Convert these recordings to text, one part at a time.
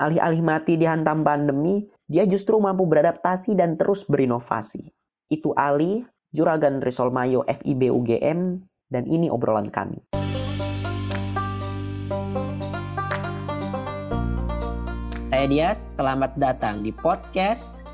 Alih-alih mati dihantam pandemi, dia justru mampu beradaptasi dan terus berinovasi. Itu Ali, Juragan Risol Mayo FIB UGM, dan ini obrolan kami. Saya Dias, selamat datang di podcast.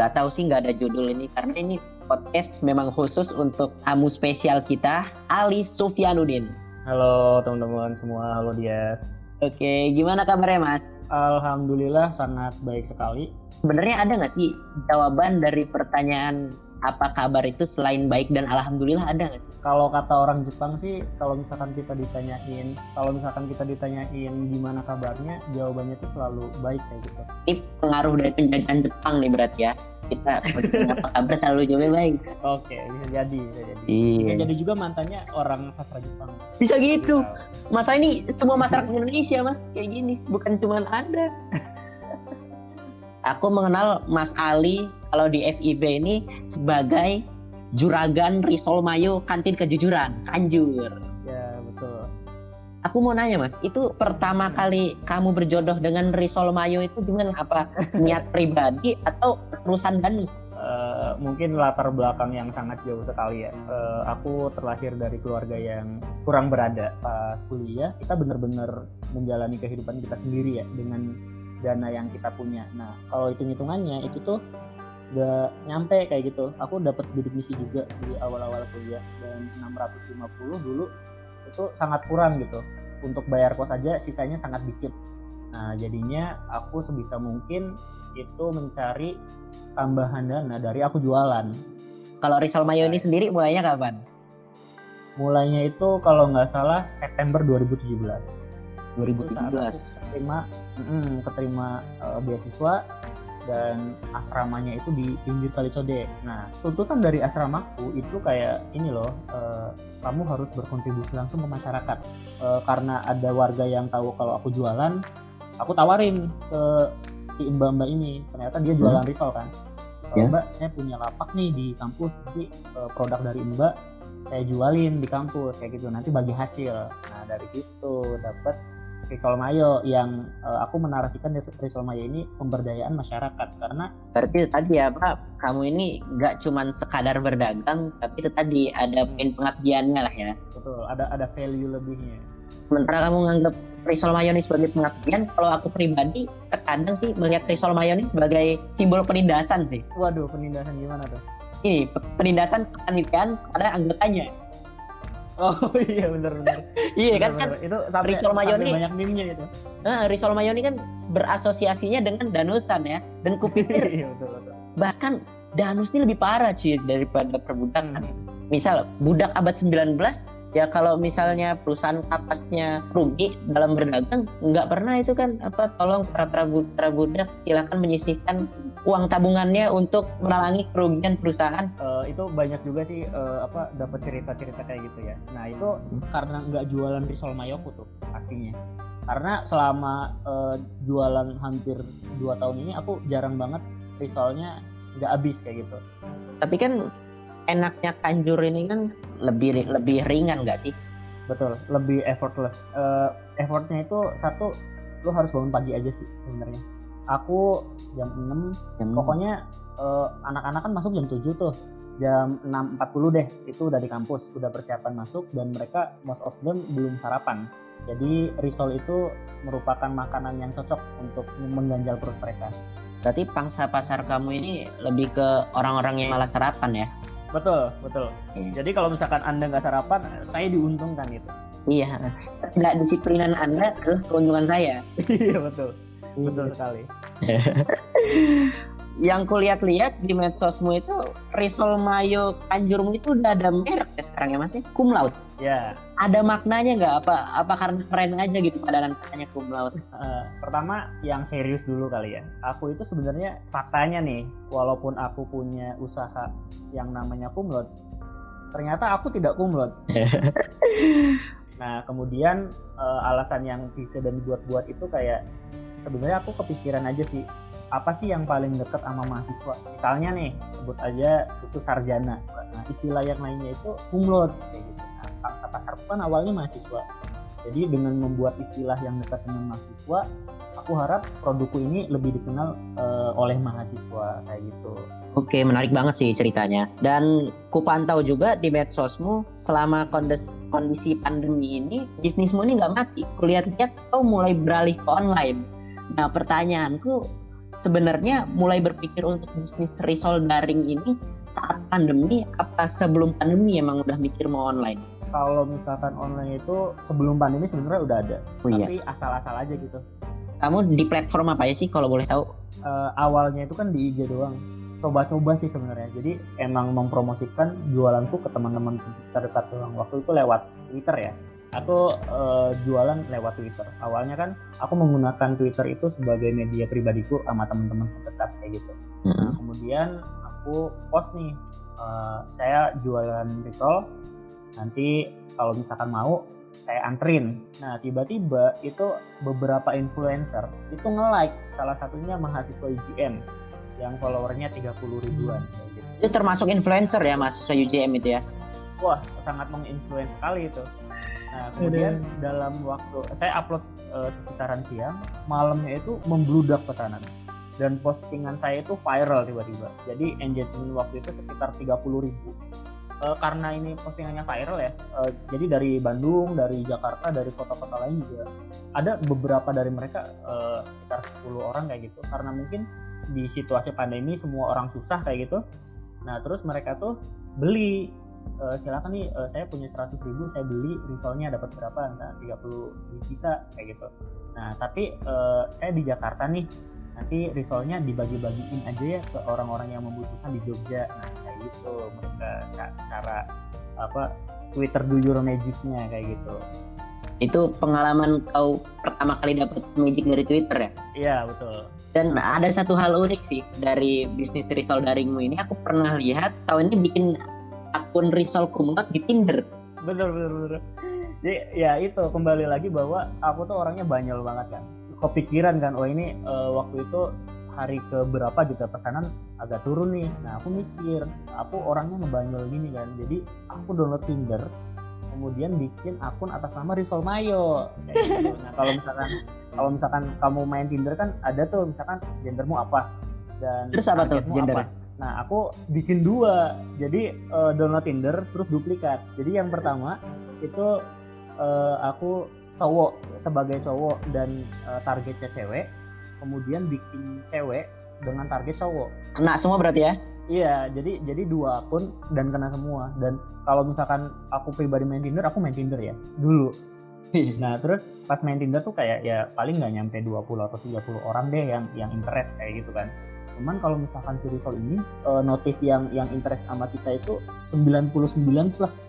Gak tahu sih nggak ada judul ini karena ini podcast memang khusus untuk tamu spesial kita, Ali Sufyanuddin. Halo teman-teman semua, halo Dias. Oke, gimana kabarnya Mas? Alhamdulillah sangat baik sekali. Sebenarnya ada nggak sih jawaban dari pertanyaan apa kabar itu selain baik dan alhamdulillah ada nggak sih? Kalau kata orang Jepang sih, kalau misalkan kita ditanyain, kalau misalkan kita ditanyain gimana kabarnya, jawabannya itu selalu baik kayak gitu. Ini pengaruh dari penjajahan Jepang nih berarti ya. Kita apa kabar selalu jawabnya baik. Oke, bisa jadi, bisa jadi. Iya. Bisa jadi juga mantannya orang sastra Jepang. Bisa gitu. Bisa. Masa ini semua masyarakat Indonesia mas kayak gini, bukan cuma Anda. Aku mengenal Mas Ali kalau di FIB ini sebagai juragan Risol Mayo kantin kejujuran, Kanjur. Aku mau nanya mas, itu pertama kali kamu berjodoh dengan Risol Mayo itu gimana? Apa niat pribadi atau urusan danus? Eh, mungkin latar belakang yang sangat jauh sekali ya. Eh, aku terlahir dari keluarga yang kurang berada pas kuliah. Kita benar-benar menjalani kehidupan kita sendiri ya dengan dana yang kita punya. Nah, kalau hitung-hitungannya itu tuh gak nyampe kayak gitu. Aku dapat bidik misi juga di awal-awal kuliah dan 650 dulu itu sangat kurang gitu. Untuk bayar kos aja sisanya sangat dikit. Nah, jadinya aku sebisa mungkin itu mencari tambahan dana dari aku jualan. Kalau Risol Mayo ini sendiri mulainya kapan? Mulainya itu kalau nggak salah September 2017. Itu saat 2017. aku keterima mm, keterima eh, beasiswa dan asramanya itu di pinggir kali Code. Nah, tuntutan dari asramaku itu kayak ini loh, eh, kamu harus berkontribusi langsung ke masyarakat. Eh, karena ada warga yang tahu kalau aku jualan, aku tawarin ke si mbak-mbak ini. Ternyata dia jualan risol kan. Kalau Ya. mbak, saya punya lapak nih di kampus, jadi eh, produk dari mbak saya jualin di kampus kayak gitu. Nanti bagi hasil. Nah, dari situ dapat Risol Mayo yang eh, aku menarasikan Risol Mayo ini pemberdayaan masyarakat karena Berarti tadi ya Pak, kamu ini nggak cuman sekadar berdagang, tapi itu tadi ada poin pengabdiannya lah ya. betul ada ada value lebihnya. Sementara kamu nganggap Risol Mayo ini sebagai pengabdian, kalau aku pribadi terkadang sih melihat Risol Mayo ini sebagai simbol penindasan sih. Waduh, penindasan gimana tuh? Ini pe- penindasan kepanitiaan kepada anggotanya. Oh iya benar-benar. Iya kan kan itu sampai, Risol Mayo sampai nih- banyak meme-nya itu. eh, Risol Mayo ini kan berasosiasinya dengan danusan ya. Dan kupikir iya betul betul. bahkan danus ini lebih parah cuy daripada perbudakan. Misal budak abad 19 ya kalau misalnya perusahaan kapasnya rugi dalam berdagang nggak pernah itu kan apa tolong para para, bu- para budak silakan menyisihkan uang tabungannya untuk menalangi kerugian perusahaan. Eh, itu banyak juga sih eh, apa dapat cerita-cerita kayak gitu ya. Nah itu karena nggak jualan risol mayoku tuh pastinya. Karena selama eh, jualan hampir dua tahun ini aku jarang banget risolnya nggak habis kayak gitu. Tapi kan enaknya kanjur ini kan lebih lebih ringan nggak sih? Betul, lebih effortless. Eh, effortnya itu satu, lu harus bangun pagi aja sih sebenarnya. Aku jam 6, Yang pokoknya eh, anak-anak kan masuk jam 7 tuh. Jam 6.40 deh, itu udah di kampus, udah persiapan masuk dan mereka most of them belum sarapan. Jadi risol itu merupakan makanan yang cocok untuk mengganjal perut mereka. berarti pangsa pasar kamu ini lebih ke orang-orang yang malas sarapan ya? Betul, betul. Iya. Jadi kalau misalkan Anda nggak sarapan, saya diuntungkan gitu. Iya, tidak disiplinan Anda adalah keuntungan saya. Iya, betul. Betul sekali. Yang kulihat-lihat di medsosmu itu Risol Mayo Kanjurmu itu udah ada merek ya sekarang ya Mas ya? Cum laude. Ya, Ada maknanya nggak? Apa apa karena keren aja gitu padanan katanya cum laude? Eh, pertama yang serius dulu kali ya. Aku itu sebenarnya faktanya nih, walaupun aku punya usaha yang namanya kumlot, ternyata aku tidak kumlot. nah, kemudian eh, alasan yang bisa dan dibuat-buat itu kayak sebenarnya aku kepikiran aja sih apa sih yang paling dekat sama mahasiswa misalnya nih sebut aja susu sarjana nah istilah yang lainnya itu kumlot kayak gitu bangsa pasar kan awalnya mahasiswa Jadi dengan membuat istilah yang dekat dengan mahasiswa, aku harap produkku ini lebih dikenal uh, oleh mahasiswa kayak gitu. Oke, menarik banget sih ceritanya. Dan ku pantau juga di medsosmu selama kondisi, kondisi pandemi ini, bisnismu ini nggak mati. Kulihat-lihat kau mulai beralih ke online. Nah, pertanyaanku sebenarnya mulai berpikir untuk bisnis risol daring ini saat pandemi apa sebelum pandemi emang udah mikir mau online? Kalau misalkan online itu sebelum pandemi sebenarnya udah ada, oh, iya. tapi asal-asal aja gitu. Kamu di platform apa ya sih kalau boleh tahu? Uh, awalnya itu kan di IG doang coba-coba sih sebenarnya jadi emang mempromosikan jualanku ke teman-teman terdekat doang waktu itu lewat Twitter ya aku uh, jualan lewat Twitter awalnya kan aku menggunakan Twitter itu sebagai media pribadiku sama teman-teman terdekat kayak gitu nah hmm. kemudian aku post nih uh, saya jualan risol nanti kalau misalkan mau saya anterin nah tiba-tiba itu beberapa influencer itu nge-like salah satunya mahasiswa UGM yang followernya 30 ribuan kayak gitu. Itu termasuk influencer ya mahasiswa UGM itu ya? Wah, sangat menginfluence sekali itu. Nah, kemudian Udah. dalam waktu saya upload uh, sekitaran siang, malamnya itu membludak pesanan. Dan postingan saya itu viral tiba-tiba. Jadi engagement waktu itu sekitar 30 ribu. Uh, karena ini postingannya viral ya, uh, jadi dari Bandung, dari Jakarta, dari kota-kota lain juga ada beberapa dari mereka uh, sekitar 10 orang kayak gitu. Karena mungkin di situasi pandemi semua orang susah kayak gitu. Nah terus mereka tuh beli uh, silakan nih uh, saya punya 100 ribu saya beli risolnya dapat berapa? Nah 30 juta kayak gitu. Nah tapi uh, saya di Jakarta nih nanti risolnya dibagi-bagiin aja ya ke orang-orang yang membutuhkan di Jogja. Nah gitu mereka cara apa Twitter do your magicnya kayak gitu itu pengalaman kau pertama kali dapat magic dari Twitter ya iya betul dan ada satu hal unik sih dari bisnis risol daringmu ini. Aku pernah lihat tahun ini bikin akun risol kumlot di Tinder. Betul, betul, betul. Jadi ya itu kembali lagi bahwa aku tuh orangnya banyol banget kan. Kepikiran kan, oh ini uh, waktu itu hari ke berapa juga pesanan agak turun nih. Nah aku mikir, aku orangnya ngebanyol gini kan. Jadi aku download Tinder, kemudian bikin akun atas nama Risol Mayo. gitu. Nah kalau misalkan kalau misalkan kamu main Tinder kan ada tuh misalkan gendermu apa dan terus apa tuh gender? Apa. Nah aku bikin dua, jadi uh, download Tinder terus duplikat. Jadi yang pertama itu uh, aku cowok sebagai cowok dan uh, targetnya cewek, kemudian bikin cewek dengan target cowok. Kena semua berarti ya? Iya, jadi jadi dua akun dan kena semua. Dan kalau misalkan aku pribadi main Tinder, aku main Tinder ya dulu. nah terus pas main Tinder tuh kayak ya paling nggak nyampe 20 atau 30 orang deh yang yang interest kayak gitu kan. Cuman kalau misalkan si Risol ini uh, notif yang yang interest sama kita itu 99 plus.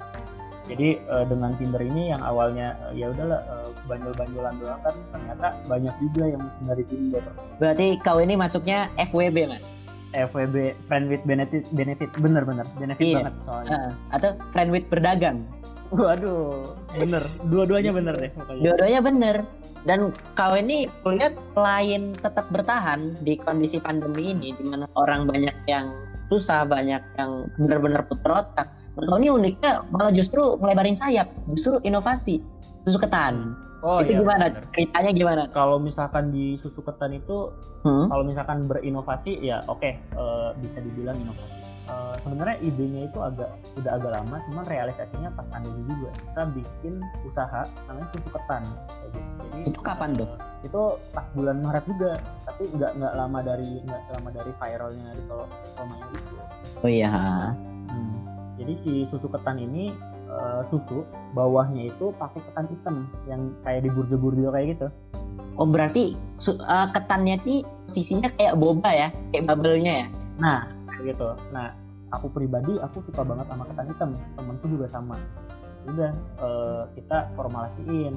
Jadi uh, dengan Tinder ini yang awalnya uh, ya udahlah uh, banjol-banjolan doang kan ternyata banyak juga yang dari Tinder. Berarti kau ini masuknya FWB mas? FWB friend with benefit benefit bener bener benefit iya. banget soalnya. Uh, atau friend with berdagang? Waduh bener. Dua-duanya bener deh dua-duanya bener. Dan kau ini kulihat selain tetap bertahan di kondisi pandemi ini di mana orang banyak yang susah banyak yang benar-benar putar otak menurut ini uniknya malah justru melebarin sayap justru inovasi susu ketan Oh, itu iya, gimana bener. ceritanya gimana? Kalau misalkan di susu ketan itu, hmm? kalau misalkan berinovasi ya oke okay, uh, eh, bisa dibilang inovasi. Uh, sebenarnya idenya itu agak udah agak lama, cuman realisasinya pas pandemi juga. Kita bikin usaha namanya susu ketan. Gitu. Jadi itu kapan tuh? Uh, itu pas bulan Maret juga, tapi nggak nggak lama dari nggak lama dari viralnya di kalau itu. Oh iya. Jadi si susu ketan ini uh, susu bawahnya itu pakai ketan hitam yang kayak di burjo-burjo kayak gitu. Oh berarti uh, ketannya ini sisinya kayak boba ya, kayak bubble-nya ya? Nah, gitu. Nah, aku pribadi aku suka banget sama ketan hitam. Temenku juga sama. Udah uh, kita formulasiin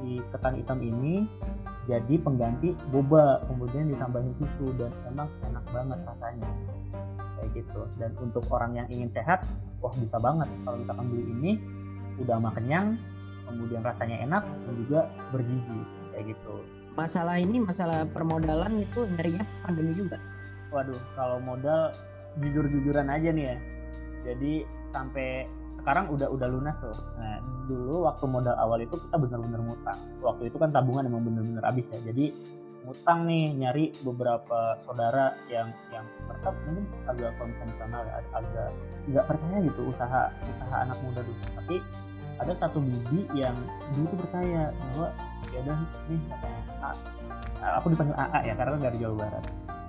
si ketan hitam ini jadi pengganti boba, kemudian ditambahin susu dan emang enak banget rasanya kayak gitu. Dan untuk orang yang ingin sehat, wah bisa banget kalau misalkan beli ini udah mah kenyang kemudian rasanya enak dan juga bergizi kayak gitu masalah ini masalah permodalan itu nyarinya pas pandemi juga waduh kalau modal jujur-jujuran aja nih ya jadi sampai sekarang udah udah lunas tuh. Nah, dulu waktu modal awal itu kita benar-benar ngutang. Waktu itu kan tabungan emang benar-benar habis ya. Jadi ngutang nih nyari beberapa saudara yang yang tetap mungkin agak konvensional ya agak nggak percaya gitu usaha usaha anak muda dulu. Tapi ada satu bibi yang dulu tuh percaya bahwa ya udah nih katanya A, aku dipanggil AA ya karena dari Jawa Barat.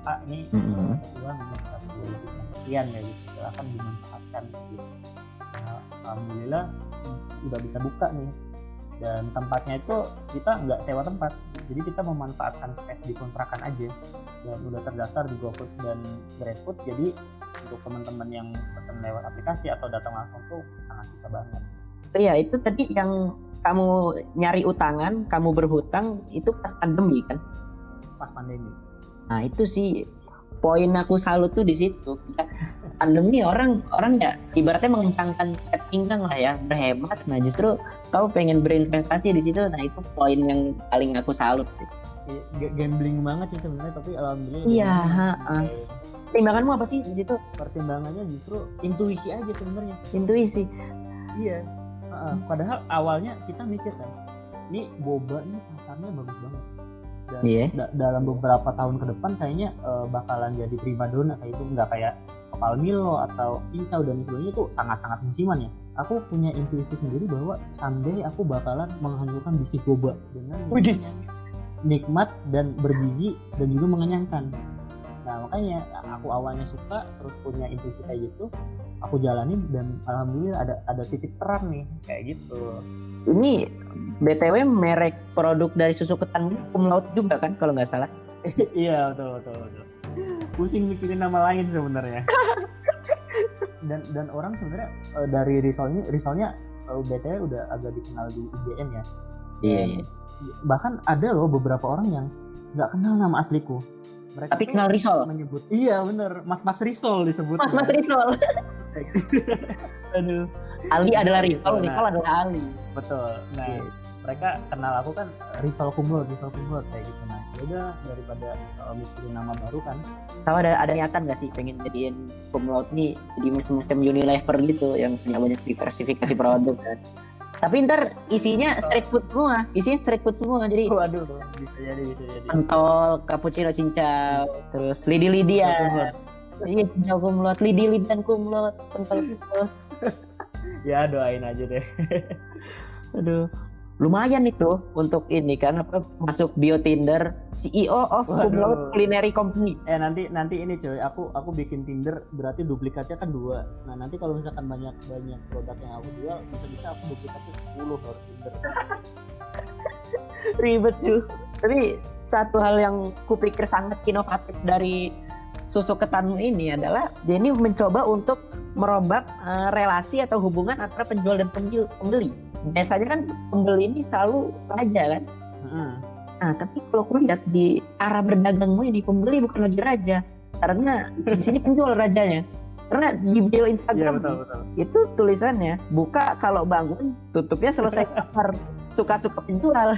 A ini Mm-mm. uang sekian ya gitu. Silakan dimanfaatkan gitu. Nah, alhamdulillah udah bisa buka nih. Dan tempatnya itu kita nggak sewa tempat jadi kita memanfaatkan space di kontrakan aja. Dan udah terdaftar di GoFood dan GrabFood jadi untuk teman-teman yang pesan lewat aplikasi atau datang langsung tuh sangat bisa banget. Iya itu tadi yang kamu nyari utangan, kamu berhutang itu pas pandemi kan? pas pandemi. Nah itu sih poin aku salut tuh di situ. Ya, pandemi orang orang ya ibaratnya mengencangkan ikat pinggang lah ya berhemat. Nah justru kau pengen berinvestasi di situ. Nah itu poin yang paling aku salut sih. Iya, G- gambling banget sih sebenarnya tapi alhamdulillah Iya, ha-ha. Kayak Pertimbanganmu apa sih di situ? pertimbangannya justru intuisi aja sebenarnya Intuisi. Iya. Heeh, padahal awalnya kita mikir kan, ini boba nih pasarnya bagus banget. Dan Iya. da- dalam beberapa tahun ke depan kayaknya eh, bakalan jadi primadona kayak itu nggak kayak Kepal Milo atau Cincau dan sebagainya itu sangat-sangat musiman ya. Aku punya intuisi sendiri bahwa someday aku bakalan menghancurkan bisnis boba dengan Widih. nikmat dan bergizi dan juga mengenyangkan. Nah makanya aku awalnya suka terus punya intuisi kayak gitu, aku jalanin dan alhamdulillah ada ada titik terang nih kayak gitu. Ini btw merek produk dari susu ketan ini cum laude juga kan kalau nggak salah. iya betul betul betul. Pusing mikirin nama lain sebenarnya. dan dan orang sebenarnya eh, dari risolnya risolnya eh, btw udah agak dikenal di IGN ya. Iya. Dan Bahkan ada loh beberapa orang yang nggak kenal nama asliku. Mereka Tapi kenal risol. menyebut iya bener mas mas risol disebut Mas Mas Risol. aduh Ali adalah Gitu, Risol, nah. Risol adalah Ali. betul nah Iya. Mereka kenal aku kan risol kumlot risol kumlot kayak gitu nah ya udah daripada uh, mikirin nama baru kan Tahu ada ada niatan nggak sih pengen jadiin laude nih jadi macam Unilever gitu yang punya banyak diversifikasi produk kan. Tapi ntar isinya street food semua, isinya street food semua. Jadi waduh bisa jadi bisa jadi pentol, cappuccino cincau, terus lidi-lidi ya. Iya, cincau cum laude, lidi-lidian cum laude, pentol laude. ya doain aja deh Aduh. Lumayan itu untuk ini kan apa masuk bio Tinder CEO of laude culinary company. eh nanti nanti ini cuy aku aku bikin Tinder berarti duplikatnya kan dua nah nanti kalau misalkan banyak banyak produk yang aku jual bisa bisa aku duplikatnya 10 baru Tinder ribet sih tapi satu hal yang kupikir sangat inovatif dari susu ketanmu ini adalah dia ini mencoba untuk merombak eh, relasi atau hubungan antara penjual dan pembeli. Biasanya kan pembeli ini selalu raja kan. Heeh. Nah tapi kalau aku lihat di arah berdagangmu ini pembeli bukan lagi raja karena di sini penjual rajanya. Karena di bio Instagram betul betul itu tulisannya buka kalau bangun tutupnya selesai kamar suka-suka penjual.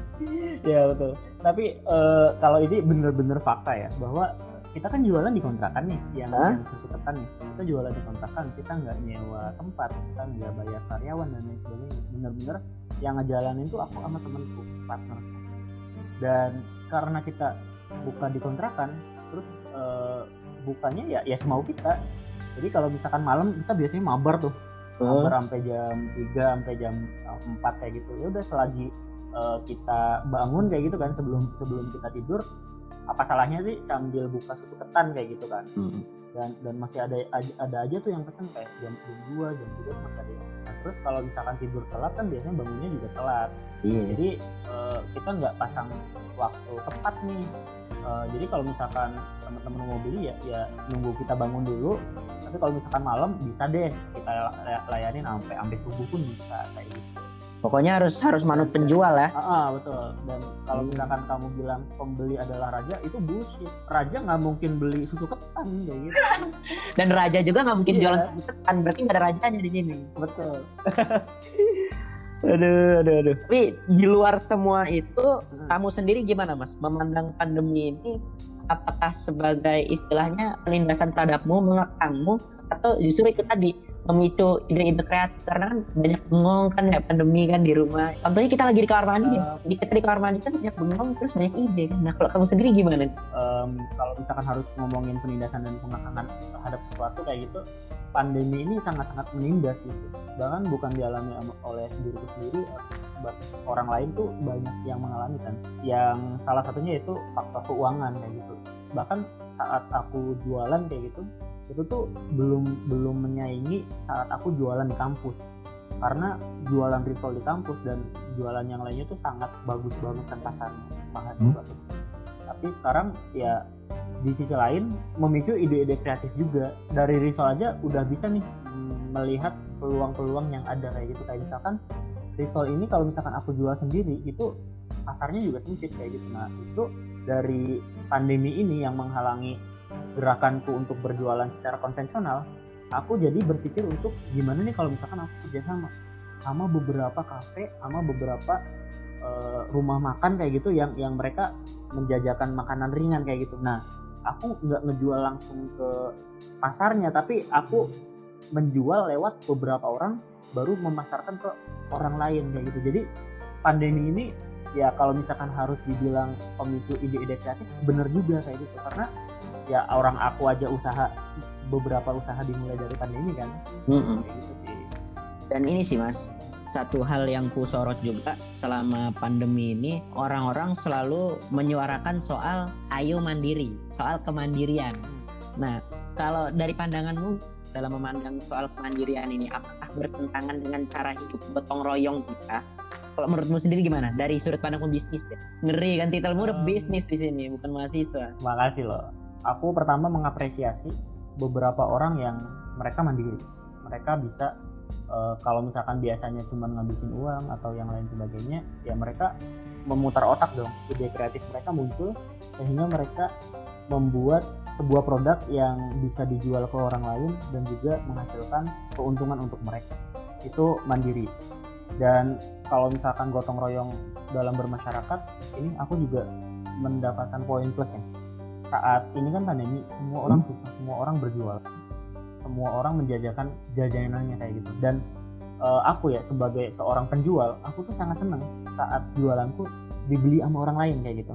ya betul tapi eh, kalau ini bener-bener fakta ya bahwa kita kan jualan di kontrakan nih yang, Hah? yang susu ketan nih. Kita jualan di kontrakan kita nggak nyewa tempat kita nggak bayar karyawan dan lain sebagainya. Bener-bener yang ngejalanin tuh aku sama temenku partner. Dan karena kita buka di kontrakan terus eh, bukanya ya ya semau kita. Jadi kalau misalkan malam kita biasanya mabar tuh. Mabar sampai jam 3 sampai jam eh, 4 kayak gitu. Ya udah selagi eh, kita bangun kayak gitu kan sebelum sebelum kita tidur apa salahnya sih sambil buka susu ketan kayak gitu kan? Hmm. dan dan masih ada ada aja tuh yang pesen kayak jam jam 2 jam 3 masih ada yang nah, terus kalau misalkan tidur telat kan biasanya bangunnya juga telat. Iya. jadi eh, kita nggak pasang waktu tepat nih. Eh, jadi kalau misalkan teman-teman mau beli ya ya nunggu kita bangun dulu. Tapi kalau misalkan malam bisa deh kita lay- layanin sampai sampai subuh pun bisa kayak gitu Pokoknya harus harus manut penjual ya. ah, ah, betul dan kalau misalkan kamu bilang pembeli adalah raja itu bullshit raja nggak mungkin beli susu ketan kayak gitu Dan raja juga nggak mungkin Iya. jualan susu ketan, berarti nggak ada rajanya di sini. betul Aduh, aduh, aduh. Tapi di luar semua itu, Hmm. kamu sendiri gimana, Mas? Memandang pandemi ini, apakah sebagai istilahnya penindasan terhadapmu, mengekangmu, atau justru itu tadi memicu ide-ide kreatif karena kan banyak bengong kan ya pandemi kan di rumah. Contohnya kita lagi di kamar mandi, uh, di kita di kamar mandi kan banyak bengong terus banyak ide kan. Nah kalau kamu sendiri gimana? Um, kalau misalkan harus ngomongin penindasan dan pengekangan terhadap sesuatu kayak gitu, pandemi ini sangat-sangat menindas gitu. Bahkan bukan dialami oleh diriku sendiri, orang lain tuh banyak yang mengalami kan. Yang salah satunya itu faktor keuangan kayak gitu. Bahkan saat aku jualan kayak gitu, itu tuh belum belum menyaingi saat aku jualan di kampus. Karena jualan risol di kampus dan jualan yang lainnya tuh sangat bagus banget kan pasarnya. Mahasiswa hmm. tapi sekarang ya di sisi lain memicu ide-ide kreatif juga. Dari risol aja udah bisa nih melihat peluang-peluang yang ada kayak gitu. Kayak misalkan risol ini kalau misalkan aku jual sendiri itu pasarnya juga sempit kayak gitu. Nah itu dari pandemi ini yang menghalangi gerakanku untuk berjualan secara konvensional, aku jadi berpikir untuk gimana nih kalau misalkan aku kerja sama sama beberapa kafe, sama beberapa uh, rumah makan kayak gitu yang yang mereka menjajakan makanan ringan kayak gitu. Nah, aku nggak ngejual langsung ke pasarnya, tapi aku menjual lewat beberapa orang baru memasarkan ke orang lain kayak gitu. Jadi pandemi ini ya kalau misalkan harus dibilang pemicu ide-ide kreatif bener juga kayak gitu karena ya orang aku aja usaha beberapa usaha dimulai dari pandemi kan. Mm -hmm. gitu sih. Dan ini sih mas satu hal yang ku sorot juga selama pandemi ini orang-orang selalu menyuarakan soal ayo mandiri soal kemandirian. Nah kalau dari pandanganmu dalam memandang soal kemandirian ini apakah bertentangan dengan cara hidup gotong royong kita? Kalau menurutmu sendiri gimana? Dari sudut pandang bisnis deh. Ngeri kan titelmu um, bisnis di sini bukan mahasiswa. Makasih loh aku pertama mengapresiasi beberapa orang yang mereka mandiri. Mereka bisa uh, kalau misalkan biasanya cuma ngabisin uang atau yang lain sebagainya ya mereka memutar otak dong. Ide kreatif mereka muncul sehingga mereka membuat sebuah produk yang bisa dijual ke orang lain dan juga menghasilkan keuntungan untuk mereka. Itu mandiri. Dan kalau misalkan gotong royong dalam bermasyarakat ini aku juga mendapatkan poin plus ya saat ini kan pandemi semua orang hmm. susah semua orang berjual semua orang menjajakan jajanannya kayak gitu. Dan uh, aku ya sebagai seorang penjual aku tuh sangat seneng saat jualanku dibeli sama orang lain kayak gitu.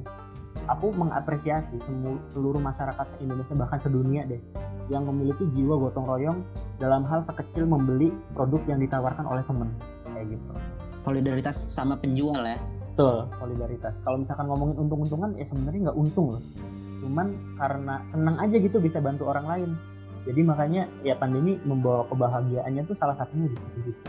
Aku mengapresiasi semua seluruh masyarakat se Indonesia bahkan sedunia deh yang memiliki jiwa gotong royong dalam hal sekecil membeli produk yang ditawarkan oleh temen kayak gitu. Solidaritas sama penjual ya? Betul solidaritas. Kalau misalkan ngomongin untung-untungan ya sebenarnya nggak untung loh cuman karena senang aja gitu bisa bantu orang lain. Jadi makanya ya pandemi membawa kebahagiaannya tuh salah satunya di situ gitu